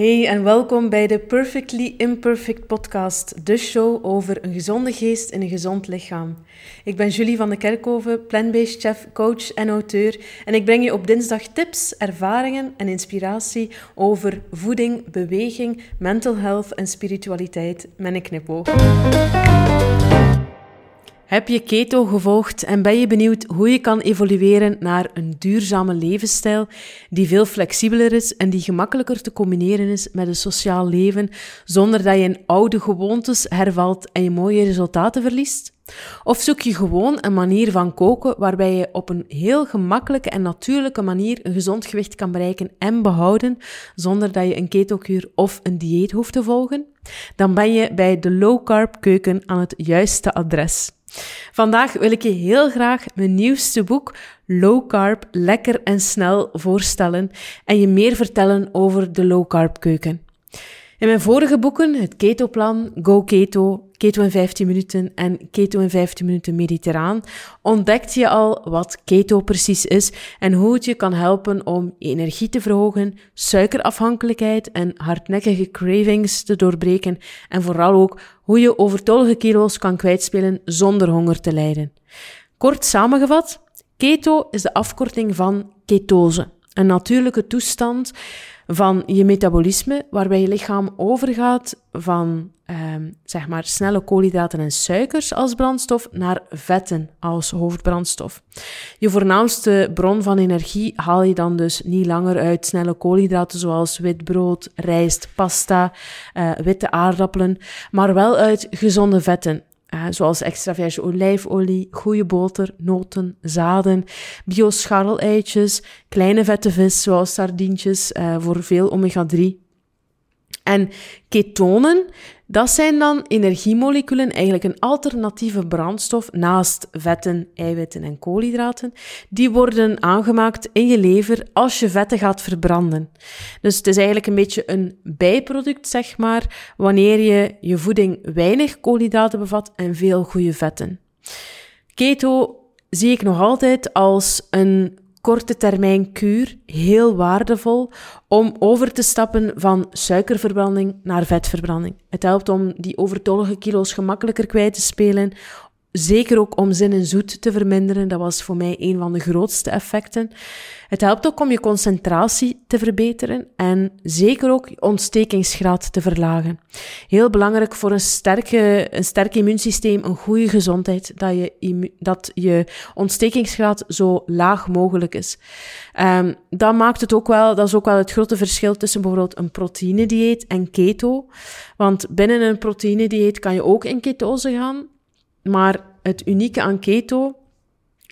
Hey en welkom bij de Perfectly Imperfect podcast, de show over een gezonde geest in een gezond lichaam. Ik ben Julie van de Kerkhoven, plant-based chef, coach en auteur en ik breng je op dinsdag tips, ervaringen en inspiratie over voeding, beweging, mental health en spiritualiteit met een knipoog. Heb je keto gevolgd en ben je benieuwd hoe je kan evolueren naar een duurzame levensstijl die veel flexibeler is en die gemakkelijker te combineren is met een sociaal leven zonder dat je in oude gewoontes hervalt en je mooie resultaten verliest? Of zoek je gewoon een manier van koken waarbij je op een heel gemakkelijke en natuurlijke manier een gezond gewicht kan bereiken en behouden zonder dat je een ketokuur of een dieet hoeft te volgen? Dan ben je bij de low carb keuken aan het juiste adres. Vandaag wil ik je heel graag mijn nieuwste boek Low Carb Lekker en Snel voorstellen en je meer vertellen over de low carb keuken. In mijn vorige boeken, het Keto-plan, Go Keto, Keto in 15 minuten en Keto in 15 minuten mediterraan, ontdekte je al wat keto precies is en hoe het je kan helpen om je energie te verhogen, suikerafhankelijkheid en hardnekkige cravings te doorbreken en vooral ook hoe je overtollige kilo's kan kwijtspelen zonder honger te lijden. Kort samengevat, keto is de afkorting van ketose, een natuurlijke toestand van je metabolisme, waarbij je lichaam overgaat van um, zeg maar snelle koolhydraten en suikers als brandstof naar vetten als hoofdbrandstof. Je voornaamste bron van energie haal je dan dus niet langer uit snelle koolhydraten zoals wit brood, rijst, pasta, uh, witte aardappelen, maar wel uit gezonde vetten. Uh, zoals extra verse olijfolie, goede boter, noten, zaden, bio-scharreleitjes, kleine vette vis zoals sardientjes uh, voor veel omega-3. En ketonen, dat zijn dan energiemoleculen, eigenlijk een alternatieve brandstof naast vetten, eiwitten en koolhydraten. Die worden aangemaakt in je lever als je vetten gaat verbranden. Dus het is eigenlijk een beetje een bijproduct, zeg maar, wanneer je je voeding weinig koolhydraten bevat en veel goede vetten. Keto zie ik nog altijd als een korte termijn kuur heel waardevol om over te stappen van suikerverbranding naar vetverbranding. Het helpt om die overtollige kilo's gemakkelijker kwijt te spelen, Zeker ook om zin en zoet te verminderen. Dat was voor mij een van de grootste effecten. Het helpt ook om je concentratie te verbeteren en zeker ook je ontstekingsgraad te verlagen. Heel belangrijk voor een, sterke, een sterk immuunsysteem, een goede gezondheid, dat je, dat je ontstekingsgraad zo laag mogelijk is. Um, dat maakt het ook wel, dat is ook wel het grote verschil tussen bijvoorbeeld een proteïnedieet en keto. Want binnen een proteïnedieet kan je ook in ketose gaan. Maar het unieke aan keto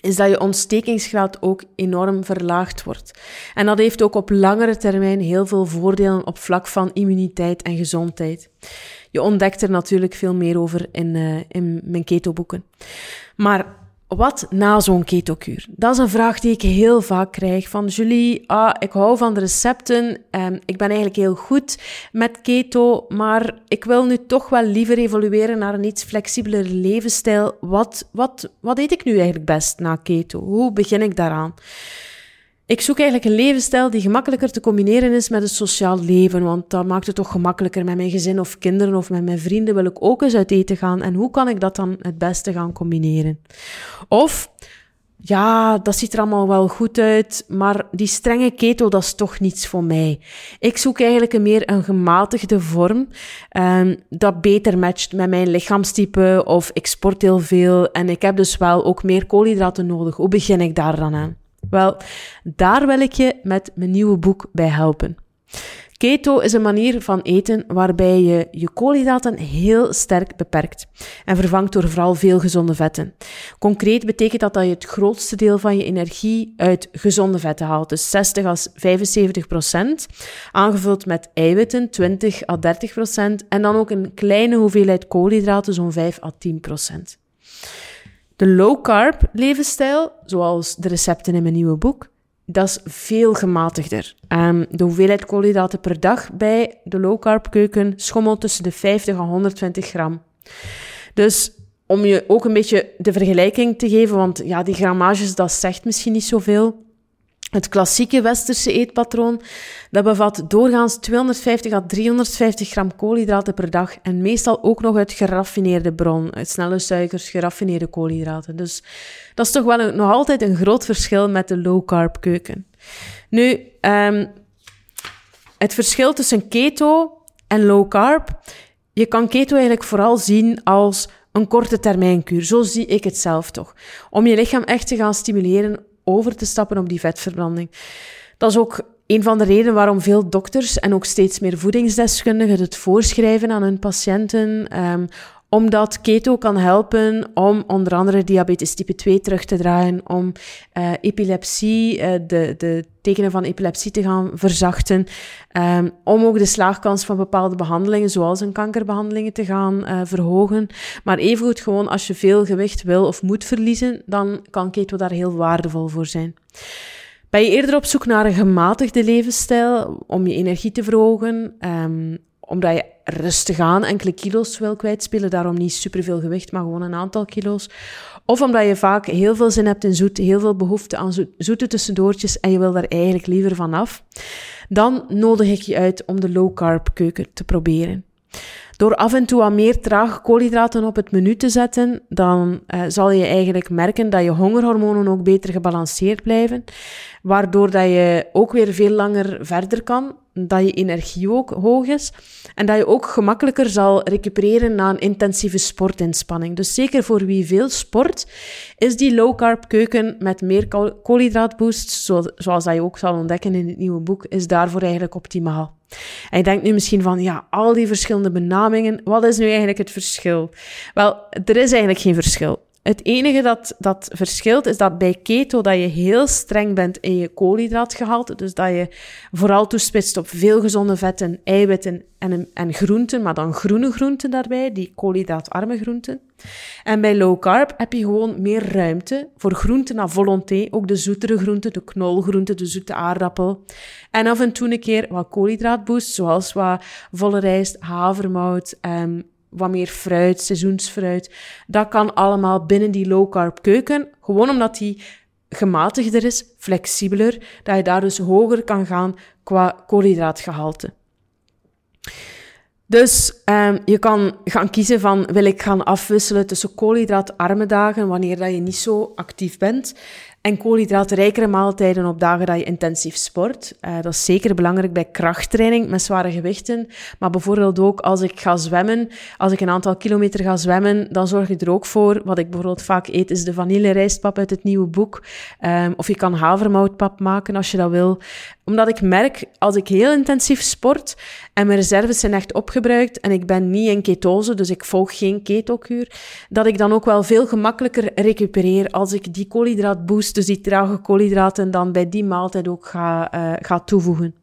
is dat je ontstekingsgraad ook enorm verlaagd wordt. En dat heeft ook op langere termijn heel veel voordelen op vlak van immuniteit en gezondheid. Je ontdekt er natuurlijk veel meer over in, uh, in mijn ketoboeken. Maar wat na zo'n ketokuur? Dat is een vraag die ik heel vaak krijg van Julie. Ah, ik hou van de recepten. Um, ik ben eigenlijk heel goed met keto, maar ik wil nu toch wel liever evolueren naar een iets flexibeler levensstijl. Wat, wat, wat eet ik nu eigenlijk best na keto? Hoe begin ik daaraan? Ik zoek eigenlijk een levensstijl die gemakkelijker te combineren is met het sociaal leven, want dat maakt het toch gemakkelijker met mijn gezin of kinderen of met mijn vrienden wil ik ook eens uit eten gaan en hoe kan ik dat dan het beste gaan combineren? Of, ja, dat ziet er allemaal wel goed uit, maar die strenge keto, dat is toch niets voor mij. Ik zoek eigenlijk een meer een gematigde vorm, um, dat beter matcht met mijn lichaamstype of ik sport heel veel en ik heb dus wel ook meer koolhydraten nodig. Hoe begin ik daar dan aan? Wel, daar wil ik je met mijn nieuwe boek bij helpen. Keto is een manier van eten waarbij je je koolhydraten heel sterk beperkt en vervangt door vooral veel gezonde vetten. Concreet betekent dat dat je het grootste deel van je energie uit gezonde vetten haalt, dus 60 à 75 procent, aangevuld met eiwitten 20 à 30 procent en dan ook een kleine hoeveelheid koolhydraten, zo'n 5 à 10 procent. De low carb levensstijl, zoals de recepten in mijn nieuwe boek, dat is veel gematigder. Um, de hoeveelheid koolhydraten per dag bij de low carb keuken schommelt tussen de 50 en 120 gram. Dus om je ook een beetje de vergelijking te geven, want ja, die grammages, dat zegt misschien niet zoveel. Het klassieke westerse eetpatroon, dat bevat doorgaans 250 à 350 gram koolhydraten per dag en meestal ook nog uit geraffineerde bron, uit snelle suikers, geraffineerde koolhydraten. Dus dat is toch wel nog altijd een groot verschil met de low-carb keuken. Nu, um, het verschil tussen keto en low-carb, je kan keto eigenlijk vooral zien als een korte termijn kuur. Zo zie ik het zelf toch. Om je lichaam echt te gaan stimuleren over te stappen op die vetverbranding. Dat is ook een van de redenen waarom veel dokters en ook steeds meer voedingsdeskundigen het voorschrijven aan hun patiënten. Um, omdat keto kan helpen om onder andere diabetes type 2 terug te draaien, om uh, epilepsie, uh, de, de tekenen van epilepsie te gaan verzachten, um, om ook de slaagkans van bepaalde behandelingen, zoals een kankerbehandelingen, te gaan uh, verhogen. Maar evengoed gewoon als je veel gewicht wil of moet verliezen, dan kan keto daar heel waardevol voor zijn. Ben je eerder op zoek naar een gematigde levensstijl om je energie te verhogen, um, omdat je rustig aan enkele kilo's wil kwijtspelen, daarom niet superveel gewicht, maar gewoon een aantal kilo's. Of omdat je vaak heel veel zin hebt in zoet, heel veel behoefte aan zoete tussendoortjes en je wil daar eigenlijk liever van af, dan nodig ik je uit om de low carb keuken te proberen. Door af en toe wat meer trage koolhydraten op het menu te zetten, dan uh, zal je eigenlijk merken dat je hongerhormonen ook beter gebalanceerd blijven, waardoor dat je ook weer veel langer verder kan, dat je energie ook hoog is en dat je ook gemakkelijker zal recupereren na een intensieve sportinspanning. Dus zeker voor wie veel sport, is die low carb keuken met meer koolhydraatboost, zoals dat je ook zal ontdekken in het nieuwe boek, is daarvoor eigenlijk optimaal. En je denkt nu misschien van, ja, al die verschillende benamingen, wat is nu eigenlijk het verschil? Wel, er is eigenlijk geen verschil. Het enige dat, dat verschilt is dat bij keto dat je heel streng bent in je koolhydraatgehalte. Dus dat je vooral toespitst op veel gezonde vetten, eiwitten en, en groenten, maar dan groene groenten daarbij, die koolhydraatarme groenten. En bij low carb heb je gewoon meer ruimte voor groenten à volonté, ook de zoetere groenten, de knolgroenten, de zoete aardappel. En af en toe een keer wat koolhydraatboost, zoals wat volle rijst, havermout, um, wat meer fruit, seizoensfruit. Dat kan allemaal binnen die low carb keuken, gewoon omdat die gematigder is, flexibeler, dat je daar dus hoger kan gaan qua koolhydraatgehalte. Dus um, je kan gaan kiezen van wil ik gaan afwisselen tussen koolhydraatarme dagen, wanneer dat je niet zo actief bent, en koolhydraatrijkere maaltijden op dagen dat je intensief sport. Uh, dat is zeker belangrijk bij krachttraining met zware gewichten. Maar bijvoorbeeld ook als ik ga zwemmen, als ik een aantal kilometer ga zwemmen, dan zorg je er ook voor. Wat ik bijvoorbeeld vaak eet, is de vanillerijstpap uit het nieuwe boek. Um, of je kan havermoutpap maken als je dat wil. Omdat ik merk, als ik heel intensief sport en mijn reserves zijn echt opgebruikt en ik ben niet in ketose, dus ik volg geen ketokuur, dat ik dan ook wel veel gemakkelijker recupereer als ik die koolhydraatboost, dus die trage koolhydraten, dan bij die maaltijd ook ga, uh, ga toevoegen.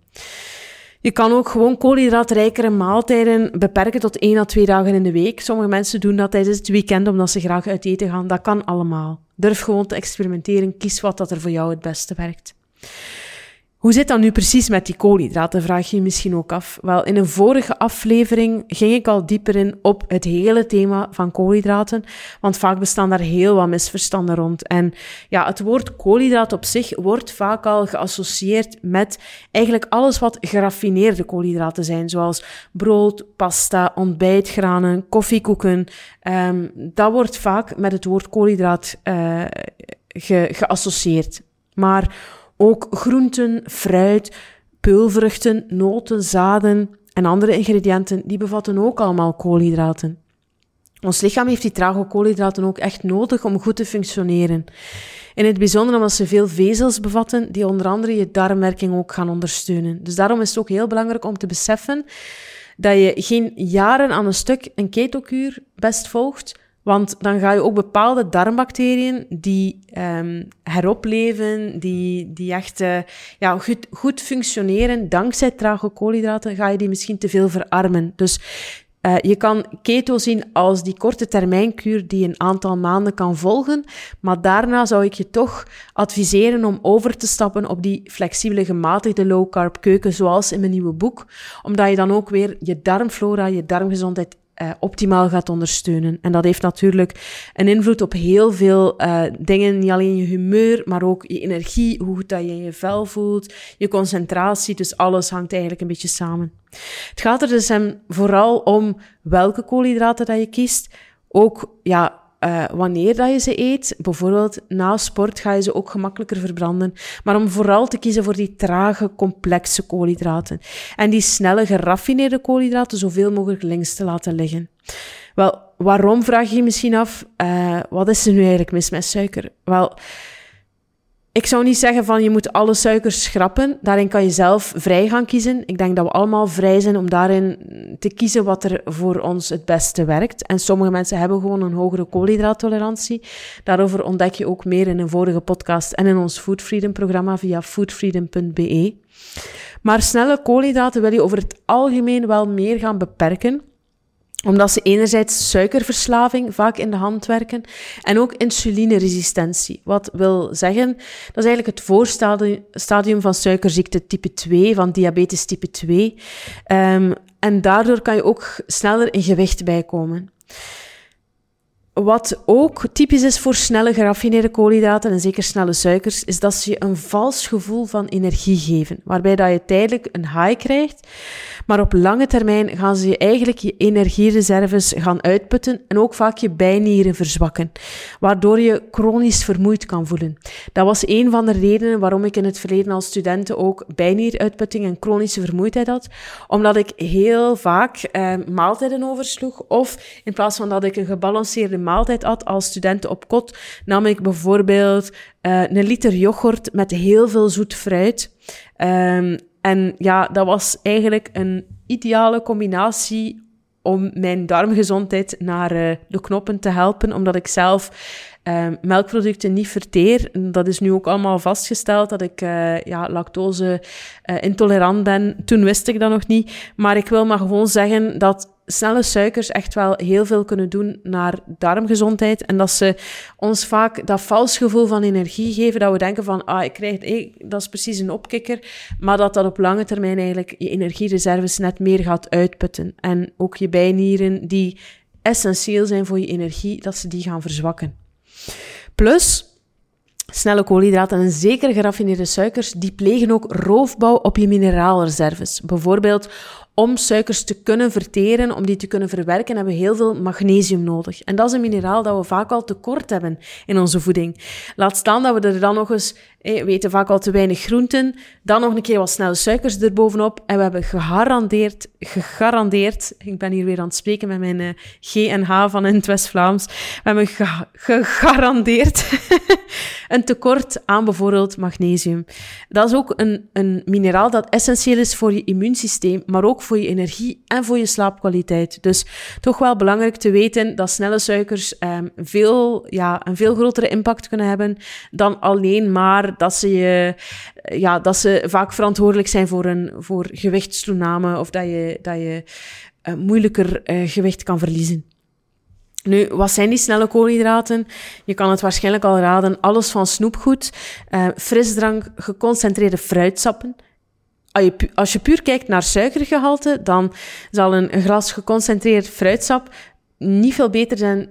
Je kan ook gewoon koolhydraatrijkere maaltijden beperken tot één à twee dagen in de week. Sommige mensen doen dat tijdens het weekend omdat ze graag uit eten gaan. Dat kan allemaal. Durf gewoon te experimenteren. Kies wat dat er voor jou het beste werkt. Hoe zit dat nu precies met die koolhydraten, vraag je je misschien ook af. Wel, in een vorige aflevering ging ik al dieper in op het hele thema van koolhydraten, want vaak bestaan daar heel wat misverstanden rond. En ja, het woord koolhydraat op zich wordt vaak al geassocieerd met eigenlijk alles wat geraffineerde koolhydraten zijn, zoals brood, pasta, ontbijtgranen, koffiekoeken. Um, dat wordt vaak met het woord koolhydraat uh, ge geassocieerd. Maar ook groenten, fruit, peulvruchten, noten, zaden en andere ingrediënten, die bevatten ook allemaal koolhydraten. Ons lichaam heeft die trage koolhydraten ook echt nodig om goed te functioneren. In het bijzonder omdat ze veel vezels bevatten, die onder andere je darmwerking ook gaan ondersteunen. Dus daarom is het ook heel belangrijk om te beseffen dat je geen jaren aan een stuk een ketokuur best volgt, want dan ga je ook bepaalde darmbacteriën die um, heropleven, die, die echt uh, ja, goed, goed functioneren dankzij trage koolhydraten, ga je die misschien te veel verarmen. Dus uh, je kan keto zien als die korte termijnkuur die een aantal maanden kan volgen, maar daarna zou ik je toch adviseren om over te stappen op die flexibele gematigde low carb keuken zoals in mijn nieuwe boek, omdat je dan ook weer je darmflora, je darmgezondheid uh, optimaal gaat ondersteunen. En dat heeft natuurlijk een invloed op heel veel uh, dingen, niet alleen je humeur, maar ook je energie, hoe goed dat je je vel voelt, je concentratie, dus alles hangt eigenlijk een beetje samen. Het gaat er dus hem vooral om welke koolhydraten dat je kiest, ook ja, uh, wanneer dat je ze eet. Bijvoorbeeld na sport ga je ze ook gemakkelijker verbranden. Maar om vooral te kiezen voor die trage, complexe koolhydraten. En die snelle, geraffineerde koolhydraten zoveel mogelijk links te laten liggen. Wel, waarom vraag je je misschien af, uh, wat is er nu eigenlijk mis met suiker? Wel, ik zou niet zeggen van je moet alle suikers schrappen. Daarin kan je zelf vrij gaan kiezen. Ik denk dat we allemaal vrij zijn om daarin te kiezen wat er voor ons het beste werkt. En sommige mensen hebben gewoon een hogere koolhydraattolerantie. Daarover ontdek je ook meer in een vorige podcast en in ons Food Freedom programma via foodfreedom.be. Maar snelle koolhydraten wil je over het algemeen wel meer gaan beperken omdat ze enerzijds suikerverslaving vaak in de hand werken en ook insulineresistentie. Wat wil zeggen, dat is eigenlijk het voorstadium van suikerziekte type 2, van diabetes type 2. Um, ehm, en daardoor kan je ook sneller in gewicht bijkomen. Wat ook typisch is voor snelle geraffineerde koolhydraten en zeker snelle suikers, is dat ze je een vals gevoel van energie geven, waarbij dat je tijdelijk een high krijgt, maar op lange termijn gaan ze je eigenlijk je energiereserves gaan uitputten en ook vaak je bijnieren verzwakken, waardoor je chronisch vermoeid kan voelen. Dat was een van de redenen waarom ik in het verleden als studenten ook bijnieruitputting en chronische vermoeidheid had, omdat ik heel vaak eh, maaltijden oversloeg of in plaats van dat ik een gebalanceerde maaltijd at als studenten op kot, nam ik bijvoorbeeld uh, een liter yoghurt met heel veel zoet fruit. Um, en ja, dat was eigenlijk een ideale combinatie om mijn darmgezondheid naar uh, de knoppen te helpen, omdat ik zelf uh, melkproducten niet verteer. Dat is nu ook allemaal vastgesteld dat ik uh, ja, lactose intolerant ben. Toen wist ik dat nog niet. Maar ik wil maar gewoon zeggen dat snelle suikers echt wel heel veel kunnen doen naar darmgezondheid. En dat ze ons vaak dat vals gevoel van energie geven, dat we denken van, ah, ik krijg, hey, dat is precies een opkikker. Maar dat dat op lange termijn eigenlijk je energiereserves net meer gaat uitputten. En ook je bijnieren, die essentieel zijn voor je energie, dat ze die gaan verzwakken. Plus, Snelle koolhydraten en zeker geraffineerde suikers, die plegen ook roofbouw op je mineraalreserves. Bijvoorbeeld om suikers te kunnen verteren, om die te kunnen verwerken, hebben we heel veel magnesium nodig. En dat is een mineraal dat we vaak al tekort hebben in onze voeding. Laat staan dat we er dan nog eens, eh, we eten vaak al te weinig groenten, dan nog een keer wat snelle suikers erbovenop. En we hebben gegarandeerd, gegarandeerd, ik ben hier weer aan het spreken met mijn uh, G en H van in het West-Vlaams, we hebben gegarandeerd een tekort aan bijvoorbeeld magnesium. Dat is ook een, een mineraal dat essentieel is voor je immuunsysteem, maar ook voor je energie en voor je slaapkwaliteit. Dus toch wel belangrijk te weten dat snelle suikers um, veel, ja, een veel grotere impact kunnen hebben dan alleen maar dat ze, je, ja, dat ze vaak verantwoordelijk zijn voor, een, voor gewichtstoename of dat je, dat je uh, moeilijker uh, gewicht kan verliezen. Nu, wat zijn die snelle koolhydraten? Je kan het waarschijnlijk al raden. Alles van snoepgoed, uh, frisdrank, geconcentreerde fruitsappen, als je puur kijkt naar suikergehalte, dan zal een glas geconcentreerd fruitsap niet veel beter zijn,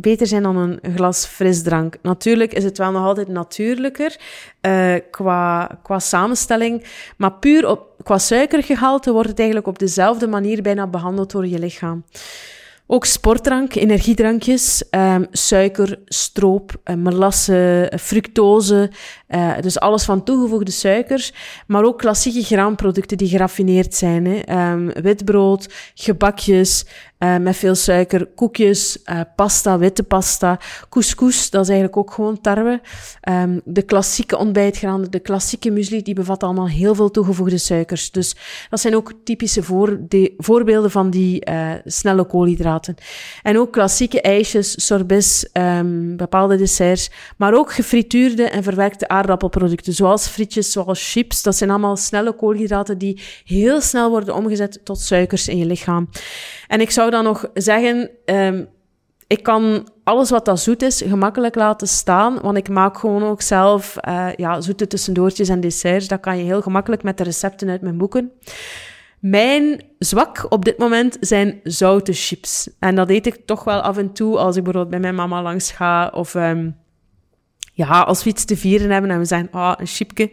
beter zijn dan een glas frisdrank. Natuurlijk is het wel nog altijd natuurlijker uh, qua, qua samenstelling, maar puur op, qua suikergehalte wordt het eigenlijk op dezelfde manier bijna behandeld door je lichaam. Ook sportdrank, energiedrankjes, um, suiker, stroop, uh, melasse, fructose, uh, dus alles van toegevoegde suikers, maar ook klassieke graanproducten die geraffineerd zijn. Hè. Um, witbrood, gebakjes, met veel suiker, koekjes, pasta, witte pasta, couscous, dat is eigenlijk ook gewoon tarwe. Um, de klassieke ontbijtgranen, de klassieke muesli, die bevat allemaal heel veel toegevoegde suikers. Dus dat zijn ook typische voor de, voorbeelden van die snelle koolhydraten. En ook klassieke ijsjes, sorbets, um, bepaalde desserts, maar ook gefrituurde en verwerkte aardappelproducten, zoals frietjes, zoals chips. Dat zijn allemaal snelle koolhydraten die heel snel worden omgezet tot suikers in je lichaam. En ik zou dan nog zeggen, um, ik kan alles wat dat zoet is gemakkelijk laten staan, want ik maak gewoon ook zelf uh, ja, zoete tussendoortjes en desserts. Dat kan je heel gemakkelijk met de recepten uit mijn boeken. Mijn zwak op dit moment zijn zoute chips. En dat eet ik toch wel af en toe als ik bijvoorbeeld bij mijn mama langs ga of... Um, ja, als we iets te vieren hebben en we zeggen, ah, oh, een chipje.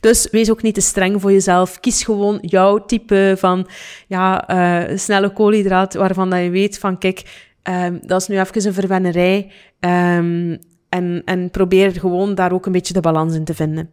Dus wees ook niet te streng voor jezelf. Kies gewoon jouw type van, ja, uh, snelle koolhydraat, waarvan dat je weet van, kijk, um, dat is nu even een verwennerij. Um, en, en probeer gewoon daar ook een beetje de balans in te vinden.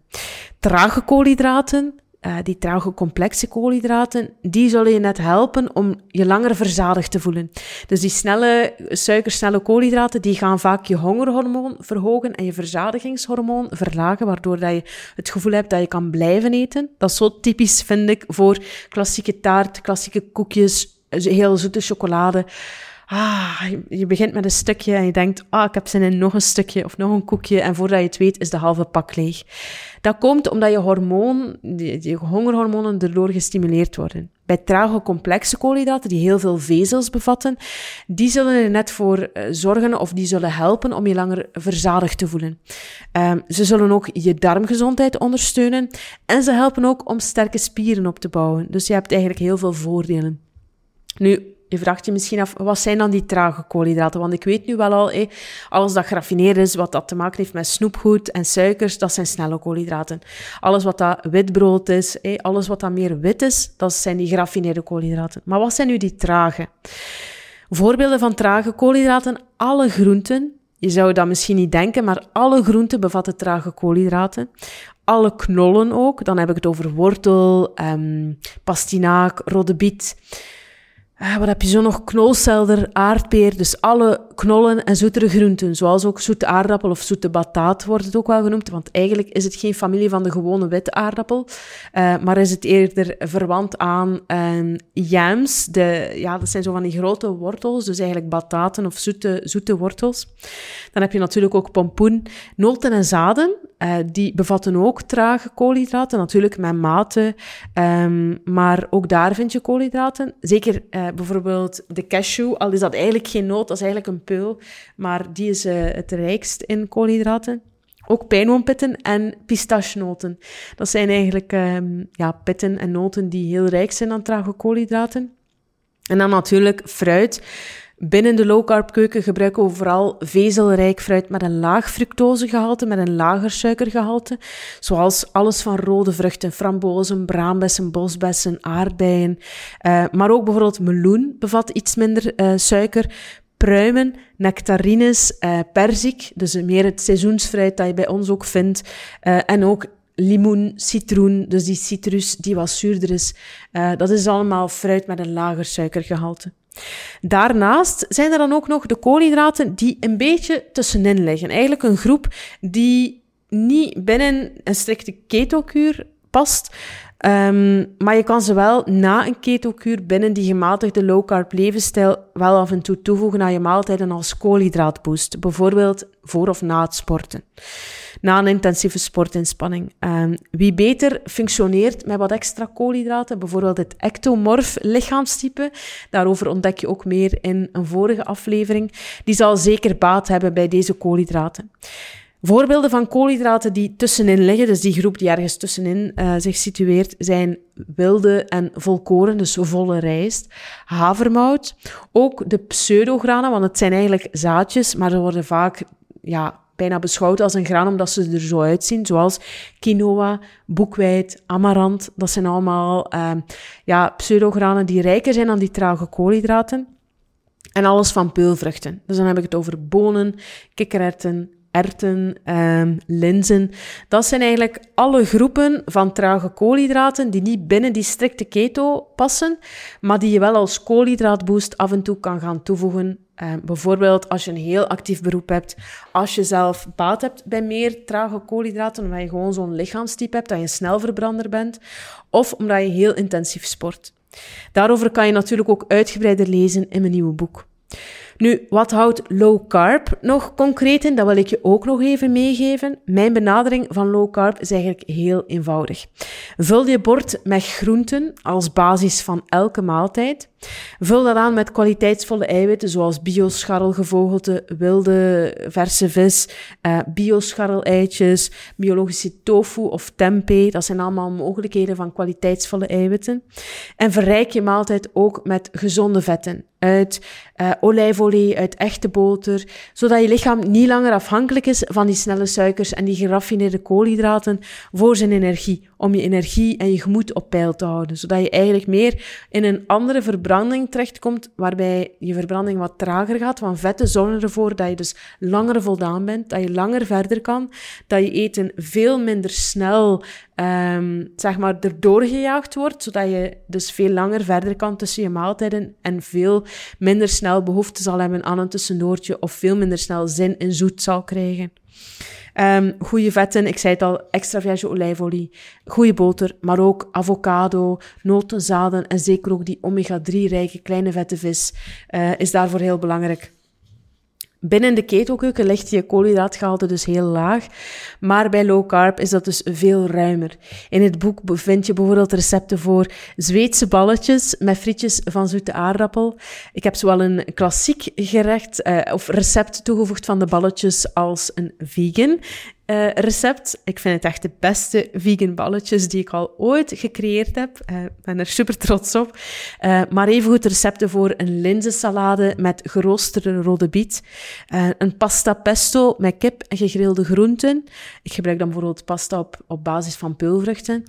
Trage koolhydraten, uh, die trage complexe koolhydraten, die zullen je net helpen om je langer verzadigd te voelen. Dus die snelle, suikersnelle koolhydraten, die gaan vaak je hongerhormoon verhogen en je verzadigingshormoon verlagen, waardoor dat je het gevoel hebt dat je kan blijven eten. Dat is zo typisch, vind ik, voor klassieke taart, klassieke koekjes, heel zoete chocolade ah, je begint met een stukje en je denkt, ah, ik heb zin in nog een stukje of nog een koekje. En voordat je het weet, is de halve pak leeg. Dat komt omdat je hormoon, die hongerhormonen erdoor gestimuleerd worden. Bij trage complexe koolhydraten, die heel veel vezels bevatten, die zullen er net voor eh, zorgen of die zullen helpen om je langer verzadigd te voelen. Um, ze zullen ook je darmgezondheid ondersteunen en ze helpen ook om sterke spieren op te bouwen. Dus je hebt eigenlijk heel veel voordelen. Nu, je vraagt je misschien af, wat zijn dan die trage koolhydraten? Want ik weet nu wel al, eh, alles dat geraffineerd is, wat dat te maken heeft met snoepgoed en suikers, dat zijn snelle koolhydraten. Alles wat dat witbrood is, eh, alles wat dat meer wit is, dat zijn die geraffineerde koolhydraten. Maar wat zijn nu die trage? Voorbeelden van trage koolhydraten, alle groenten. Je zou dat misschien niet denken, maar alle groenten bevatten trage koolhydraten. Alle knollen ook. Dan heb ik het over wortel, um, pastinaak, rode biet. Ah, wat heb je zo nog? Knolselder, aardbeer, dus alle knollen en zoetere groenten, zoals ook zoete aardappel of zoete bataat wordt het ook wel genoemd, want eigenlijk is het geen familie van de gewone witte aardappel, uh, maar is het eerder verwant aan yams. De, ja, dat zijn zo van die grote wortels, dus eigenlijk bataten of zoete, zoete wortels. Dan heb je natuurlijk ook pompoen, noten en zaden. Uh, die bevatten ook trage koolhydraten, natuurlijk met mate, um, maar ook daar vind je koolhydraten. Zeker uh, bijvoorbeeld de cashew, al is dat eigenlijk geen noot, dat is eigenlijk een peul, maar die is uh, het rijkst in koolhydraten. Ook pijnboompitten en pistachenoten. Dat zijn eigenlijk um, ja, pitten en noten die heel rijk zijn aan trage koolhydraten. En dan natuurlijk fruit. Binnen de low carb keuken gebruiken we vooral vezelrijk fruit met een laag fructosegehalte, met een lager suikergehalte, zoals alles van rode vruchten, frambozen, braambessen, bosbessen, aardbeien, uh, maar ook bijvoorbeeld meloen bevat iets minder uh, suiker, pruimen, nectarines, uh, perzik, dus meer het seizoensfruit dat je bij ons ook vindt, en ook limoen, citroen, dus die citrus die wat zuurder is. dat is allemaal fruit met een lager suikergehalte. Daarnaast zijn er dan ook nog de koolhydraten die een beetje tussenin liggen. Eigenlijk een groep die niet binnen een strikte ketokuur past, um, maar je kan ze wel na een ketokuur binnen die gematigde low carb levensstijl wel af en toe toevoegen aan je maaltijden als koolhydraatboost, bijvoorbeeld voor of na het sporten na een intensieve sportinspanning. Um, wie beter functioneert met wat extra koolhydraten, bijvoorbeeld het ectomorf lichaamstype, daarover ontdek je ook meer in een vorige aflevering, die zal zeker baat hebben bij deze koolhydraten. Voorbeelden van koolhydraten die tussenin liggen, dus die groep die ergens tussenin uh, zich situeert, zijn wilde en volkoren, dus volle rijst, havermout, ook de pseudogranen, want het zijn eigenlijk zaadjes, maar ze worden vaak ja, bijna beschouwd als een graan omdat ze er zo uitzien, zoals quinoa, boekweit, amarant. Dat zijn allemaal uh, ja, pseudogranen die rijker zijn aan die trage koolhydraten. En alles van peulvruchten. Dus dan heb ik het over bonen, kikkererwten, erten, um, linzen. Dat zijn eigenlijk alle groepen van trage koolhydraten die niet binnen die strikte keto passen, maar die je wel als koolhydraatboost af en toe kan gaan toevoegen. Um, bijvoorbeeld als je een heel actief beroep hebt, als je zelf baat hebt bij meer trage koolhydraten, omdat je gewoon zo'n lichaamstype hebt, dat je een snelverbrander bent, of omdat je heel intensief sport. Daarover kan je natuurlijk ook uitgebreider lezen in mijn nieuwe boek. Nu, wat houdt low carb nog concreet in? Dat wil ik je ook nog even meegeven. Mijn benadering van low carb is eigenlijk heel eenvoudig. Vul je bord met groenten als basis van elke maaltijd. Vul dat aan met kwaliteitsvolle eiwitten zoals bioscharrelgevogelte, wilde verse vis, uh, bioscharreleitjes, biologische tofu of tempeh. Dat zijn allemaal mogelijkheden van kwaliteitsvolle eiwitten. En verrijk je maaltijd ook met gezonde vetten uit uh, olijfolie, uit echte boter, zodat je lichaam niet langer afhankelijk is van die snelle suikers en die geraffineerde koolhydraten voor zijn energie, om je energie en je gemoed op peil te houden, zodat je eigenlijk meer in een andere verbranding terechtkomt, waarbij je verbranding wat trager gaat, want vetten zorgen ervoor dat je dus langer voldaan bent, dat je langer verder kan, dat je eten veel minder snel um, zeg maar, erdoor gejaagd wordt, zodat je dus veel langer verder kan tussen je maaltijden en veel minder snel behoefte zal hebben aan een tussendoortje of veel minder snel zin in zoet zal krijgen. Um, goede vetten, ik zei het al, extra verse olijfolie, goede boter, maar ook avocado, notenzaden en zeker ook die omega-3-rijke kleine vette vis uh, is daarvoor heel belangrijk. Binnen de ketokeuken ligt je koolhydraatgehalte dus heel laag, maar bij low carb is dat dus veel ruimer. In het boek vind je bijvoorbeeld recepten voor Zweedse balletjes met frietjes van zoete aardappel. Ik heb zowel een klassiek gerecht uh, of recept toegevoegd van de balletjes als een vegan uh, recept. Ik vind het echt de beste vegan balletjes die ik al ooit gecreëerd heb. Ik uh, ben er super trots op. Uh, maar even goed recepten voor een linzensalade met geroosterde rode biet. een pasta pesto met kip en gegrilde groenten. Ik gebruik dan bijvoorbeeld pasta op, op basis van peulvruchten.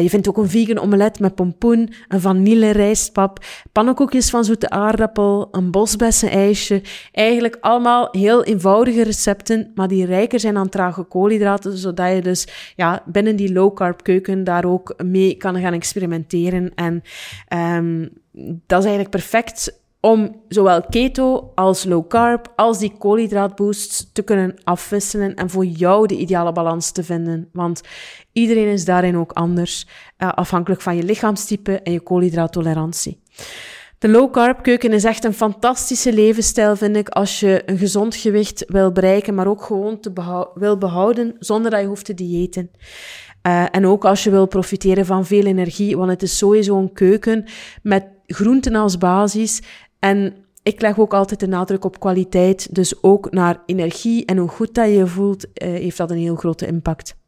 je vindt ook een vegan omelet met pompoen, een vanille rijstpap, pannenkoekjes van zoete aardappel, een bosbessenijsje. Eigenlijk allemaal heel eenvoudige recepten, maar die rijker zijn aan trage koolhydraten, zodat je dus ja, binnen die low carb keuken daar ook mee kan gaan experimenteren. En um, dat is eigenlijk perfect om zowel keto als low carb als die koolhydraatboosts te kunnen afwisselen en voor jou de ideale balans te vinden. Want iedereen is daarin ook anders, uh, afhankelijk van je lichaamstype en je koolhydraattolerantie. De low carb keuken is echt een fantastische levensstijl, vind ik, als je een gezond gewicht wil bereiken, maar ook gewoon te wil behouden zonder dat je hoeft te diëten. Uh, en ook als je wil profiteren van veel energie, want het is sowieso een keuken met groenten als basis. En ik leg ook altijd de nadruk op kwaliteit, dus ook naar energie en hoe goed dat je voelt, uh, heeft dat een heel grote impact.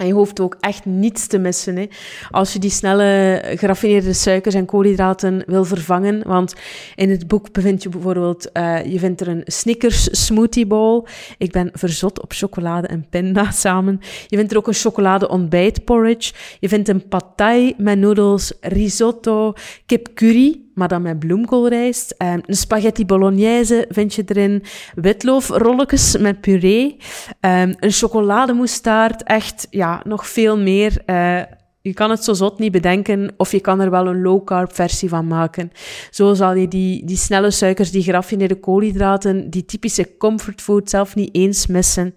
En je hoeft ook echt niets te missen. Hè. Als je die snelle geraffineerde suikers en koolhydraten wil vervangen. Want in het boek bevind je bijvoorbeeld, uh, je vindt er een Snickers smoothie bowl. Ik ben verzot op chocolade en pinda samen. Je vindt er ook een chocolade ontbijt porridge. Je vindt een pad thai met noedels, risotto, kip curry maar dan met bloemkoolrijst. Een spaghetti bolognese vind je erin. Witloofrolletjes met puree. Um, een chocolademoustaard. Echt, ja, nog veel meer. Je kan het zo zot niet bedenken, of je kan er wel een low-carb versie van maken. Zo zal je die, die snelle suikers, die geraffineerde koolhydraten, die typische comfortfood zelf niet eens missen.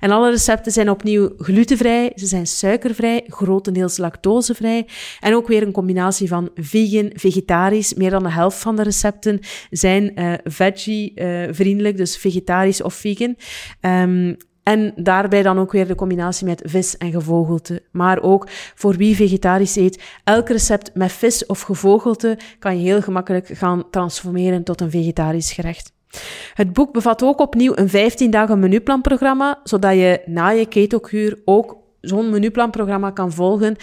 En alle recepten zijn opnieuw glutenvrij, ze zijn suikervrij, grotendeels lactosevrij. En ook weer een combinatie van vegan, vegetarisch. Meer dan de helft van de recepten zijn uh, veggie-vriendelijk, uh, dus vegetarisch of vegan. Um, en daarbij dan ook weer de combinatie met vis en gevogelte. Maar ook voor wie vegetarisch eet, elk recept met vis of gevogelte kan je heel gemakkelijk gaan transformeren tot een vegetarisch gerecht. Het boek bevat ook opnieuw een 15 dagen menuplanprogramma, zodat je na je ketokuur ook zo'n menuplanprogramma kan volgen,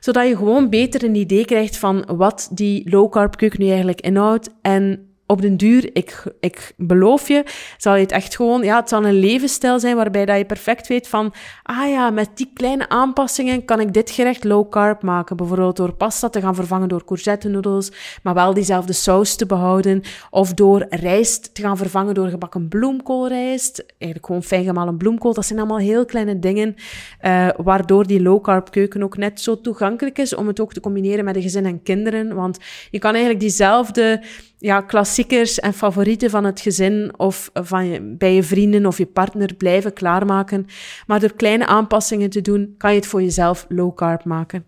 zodat je gewoon beter een idee krijgt van wat die low carb keuken nu eigenlijk inhoudt en op den duur, ik, ik beloof je, zal je het echt gewoon, ja, het zal een levensstijl zijn waarbij dat je perfect weet van, ah ja, met die kleine aanpassingen kan ik dit gerecht low carb maken. Bijvoorbeeld door pasta te gaan vervangen door courgette noedels, maar wel diezelfde saus te behouden. Of door rijst te gaan vervangen door gebakken bloemkoolrijst. Eigenlijk gewoon fijn gemalen bloemkool. Dat zijn allemaal heel kleine dingen, uh, waardoor die low carb keuken ook net zo toegankelijk is om het ook te combineren met de gezin en kinderen. Want je kan eigenlijk diezelfde ja, klassiekers en favorieten van het gezin of van je, bij je vrienden of je partner blijven klaarmaken. Maar door kleine aanpassingen te doen, kan je het voor jezelf low carb maken.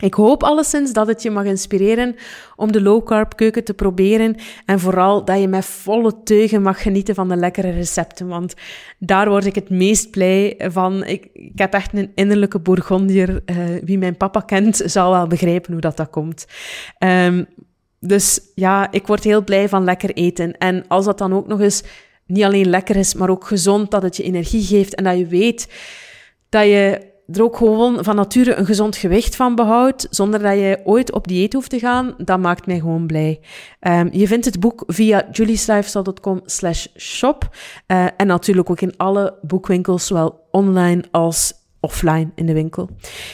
Ik hoop alleszins dat het je mag inspireren om de low carb keuken te proberen en vooral dat je met volle teugen mag genieten van de lekkere recepten, want daar word ik het meest blij van. Ik, ik heb echt een innerlijke Bourgondier. Uh, wie mijn papa kent, zal wel begrijpen hoe dat, dat komt. Um, dus ja, ik word heel blij van lekker eten. En als dat dan ook nog eens niet alleen lekker is, maar ook gezond, dat het je energie geeft en dat je weet dat je er ook gewoon van nature een gezond gewicht van behoudt, zonder dat je ooit op dieet hoeft te gaan, dat maakt mij gewoon blij. Um, je vindt het boek via julieslifestyle.com slash shop uh, en natuurlijk ook in alle boekwinkels, zowel online als offline in de winkel.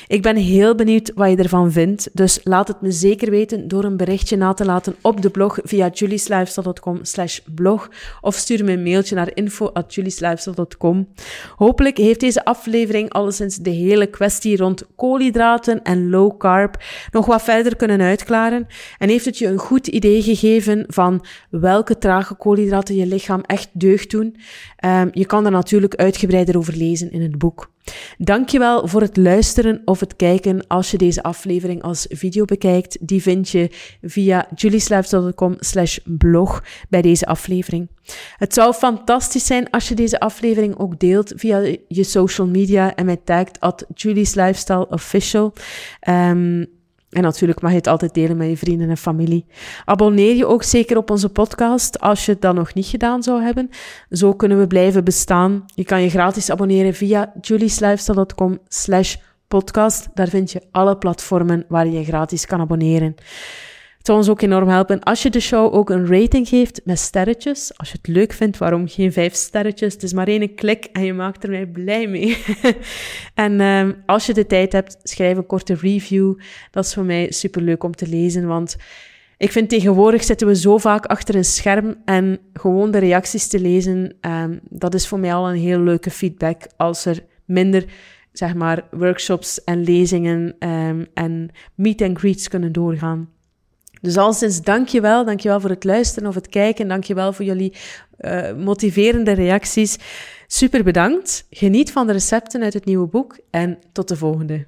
Ik ben heel benieuwd wat je ervan vindt, dus laat het me zeker weten door een berichtje na te laten op de blog via julieslifestyle.com slash blog of stuur me een mailtje naar info.julieslifestyle.com. Hopelijk heeft deze aflevering alleszins de hele kwestie rond koolhydraten en low carb nog wat verder kunnen uitklaren en heeft het je een goed idee gegeven van welke trage koolhydraten je lichaam echt deugd doen. Um, je kan er natuurlijk uitgebreider over lezen in het boek. Dankjewel voor het luisteren of het kijken als je deze aflevering als video bekijkt. Die vind je via julieslifestyle.com slash blog bij deze aflevering. Het zou fantastisch zijn als je deze aflevering ook deelt via je social media en mij tagt at Julie's Lifestyle Official. Um, en natuurlijk mag je het altijd delen met je vrienden en familie. Abonneer je ook zeker op onze podcast als je dan nog niet gedaan zou hebben. Zo kunnen we blijven bestaan. Je kan je gratis abonneren via julieslifestyle.com slash podcast. Daar vind je alle platformen waar je je gratis kan abonneren. Het zou ons ook enorm helpen als je de show ook een rating geeft met sterretjes. Als je het leuk vindt, waarom geen vijf sterretjes? Het is maar één klik en je maakt er mij blij mee. en um, als je de tijd hebt, schrijf een korte review. Dat is voor mij superleuk om te lezen, want ik vind tegenwoordig zitten we zo vaak achter een scherm en gewoon de reacties te lezen, um, dat is voor mij al een heel leuke feedback als er minder zeg maar, workshops en lezingen um, en meet and greets kunnen doorgaan. Dus alleszins dankjewel, dankjewel voor het luisteren of het kijken, dankjewel voor jullie uh, motiverende reacties. Super bedankt, geniet van de recepten uit het nieuwe boek en tot de volgende.